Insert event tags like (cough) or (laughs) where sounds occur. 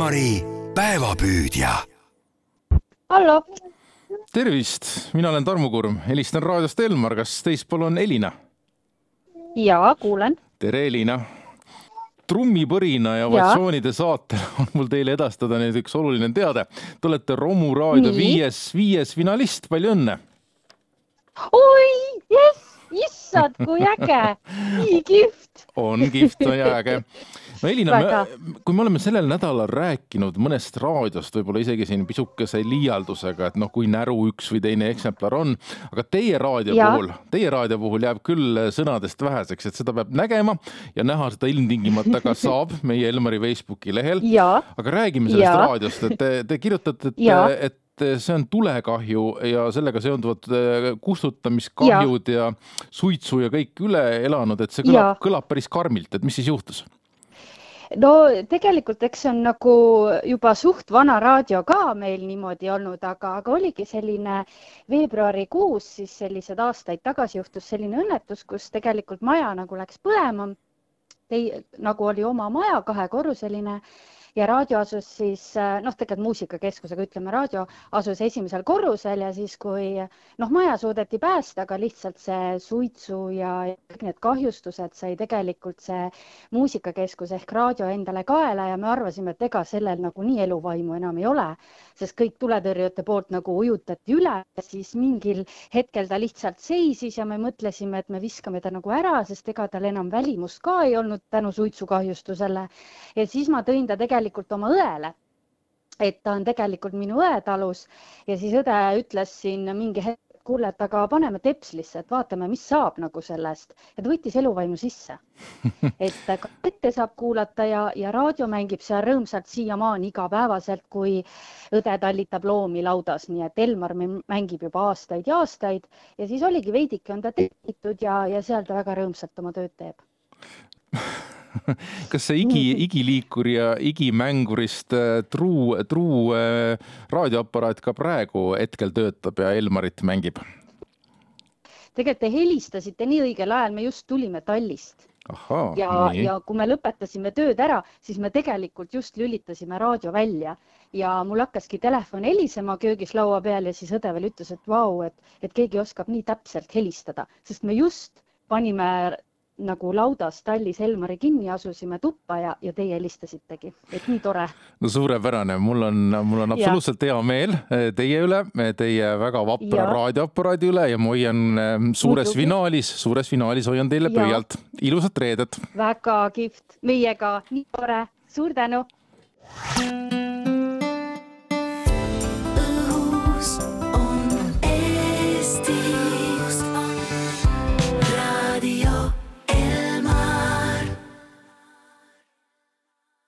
Elmari päevapüüdja. hallo, tervist, mina olen Tarmo Kurm, helistan raadiost Elmar, kas teispool on Elina? jaa, kuulen. tere, Elina. trummipõrina ja vatsioonide saatel on mul teile edastada nüüd üks oluline teade. Te olete Romu raadio Nii. viies, viies finalist, palju õnne. oi, jess, issand, kui äge, nii kihvt. on kihvt ja äge. no Elina, kui me oleme sellel nädalal rääkinud mõnest raadiost, võib-olla isegi siin pisukese liialdusega, et noh, kui näru üks või teine eksemplar on, aga teie raadio Jaa. puhul, teie raadio puhul jääb küll sõnadest väheseks, et seda peab nägema ja näha seda ilmtingimata ka (laughs) saab meie Elmari Facebooki lehel. aga räägime sellest Jaa. raadiost, et te, te kirjutate, et, Jaa. Et see on tulekahju ja sellega seonduvad eh, kustutamiskahjud ja suitsu ja kõik üle elanud, et see kõlab kõlab päris karmilt, et mis siis juhtus? no tegelikult, eks see on nagu juba suht vana raadio ka meil niimoodi olnud, aga, aga oligi selline veebruarikuus, siis sellised aastaid tagasi juhtus selline õnnetus, kus tegelikult maja nagu läks põlema. Tei-, nagu oli oma maja, kahekorruseline ja raadio asus siis noh, tegelikult muusikakeskusega ütleme, raadio asus esimesel korrusel ja siis, kui noh, maja suudeti päästa, aga lihtsalt see suitsu ja kõik need kahjustused sai tegelikult see muusikakeskus ehk raadio endale kaela ja me arvasime, et ega sellel nagu nii eluvaimu enam ei ole, sest kõik tuletõrjujate poolt nagu ujutati üle, siis mingil hetkel ta lihtsalt seisis ja me mõtlesime, et me viskame ta nagu ära, sest ega tal enam välimust ka ei olnud tänu suitsukahjustusele. ja siis ma tõin ta tegelikult oma õele. Et ta on tegelikult minu õetalus ja siis õde ütles siin mingi hetk, et kuule, et aga paneme tepslisse, et vaatame, mis saab nagu sellest. Ja ta võttis eluvaimu sisse. (laughs) et kassette saab kuulata ja, ja raadio mängib seal rõõmsalt siiamaani igapäevaselt, kui õde tallitab loomi laudas, nii et Elmar mängib juba aastaid ja aastaid. Ja siis oligi veidike on ta tellitud ja, ja seal ta väga rõõmsalt oma tööd teeb. (laughs) (laughs) kas see igi, igiliikur ja igimängurist äh, truu, truu äh, raadioaparaat ka praegu hetkel töötab ja Elmarit mängib? tegelikult te helistasite nii õigel ajal, me just tulime tallist. Ahhaa, ja, ja kui me lõpetasime tööd ära, siis me tegelikult just lülitasime raadio välja. Ja mul hakkaski telefon helisema köögis laua peal ja siis õde veel ütles, et vau, et, et keegi oskab nii täpselt helistada, sest me just panime nagu laudas tallis Elmari kinni, asusime tuppa ja, ja teie helistasitegi, et nii tore. no suurepärane, mul on, mul on absoluutselt hea meel eh, teie üle, teie väga vapra Ja. raadioaparaadi üle ja ma hoian eh, suures Muidugi. finaalis, suures finaalis hoian teile Ja. pöialt. ilusat reedet. väga kihvt, meiega nii tore, suur tänu.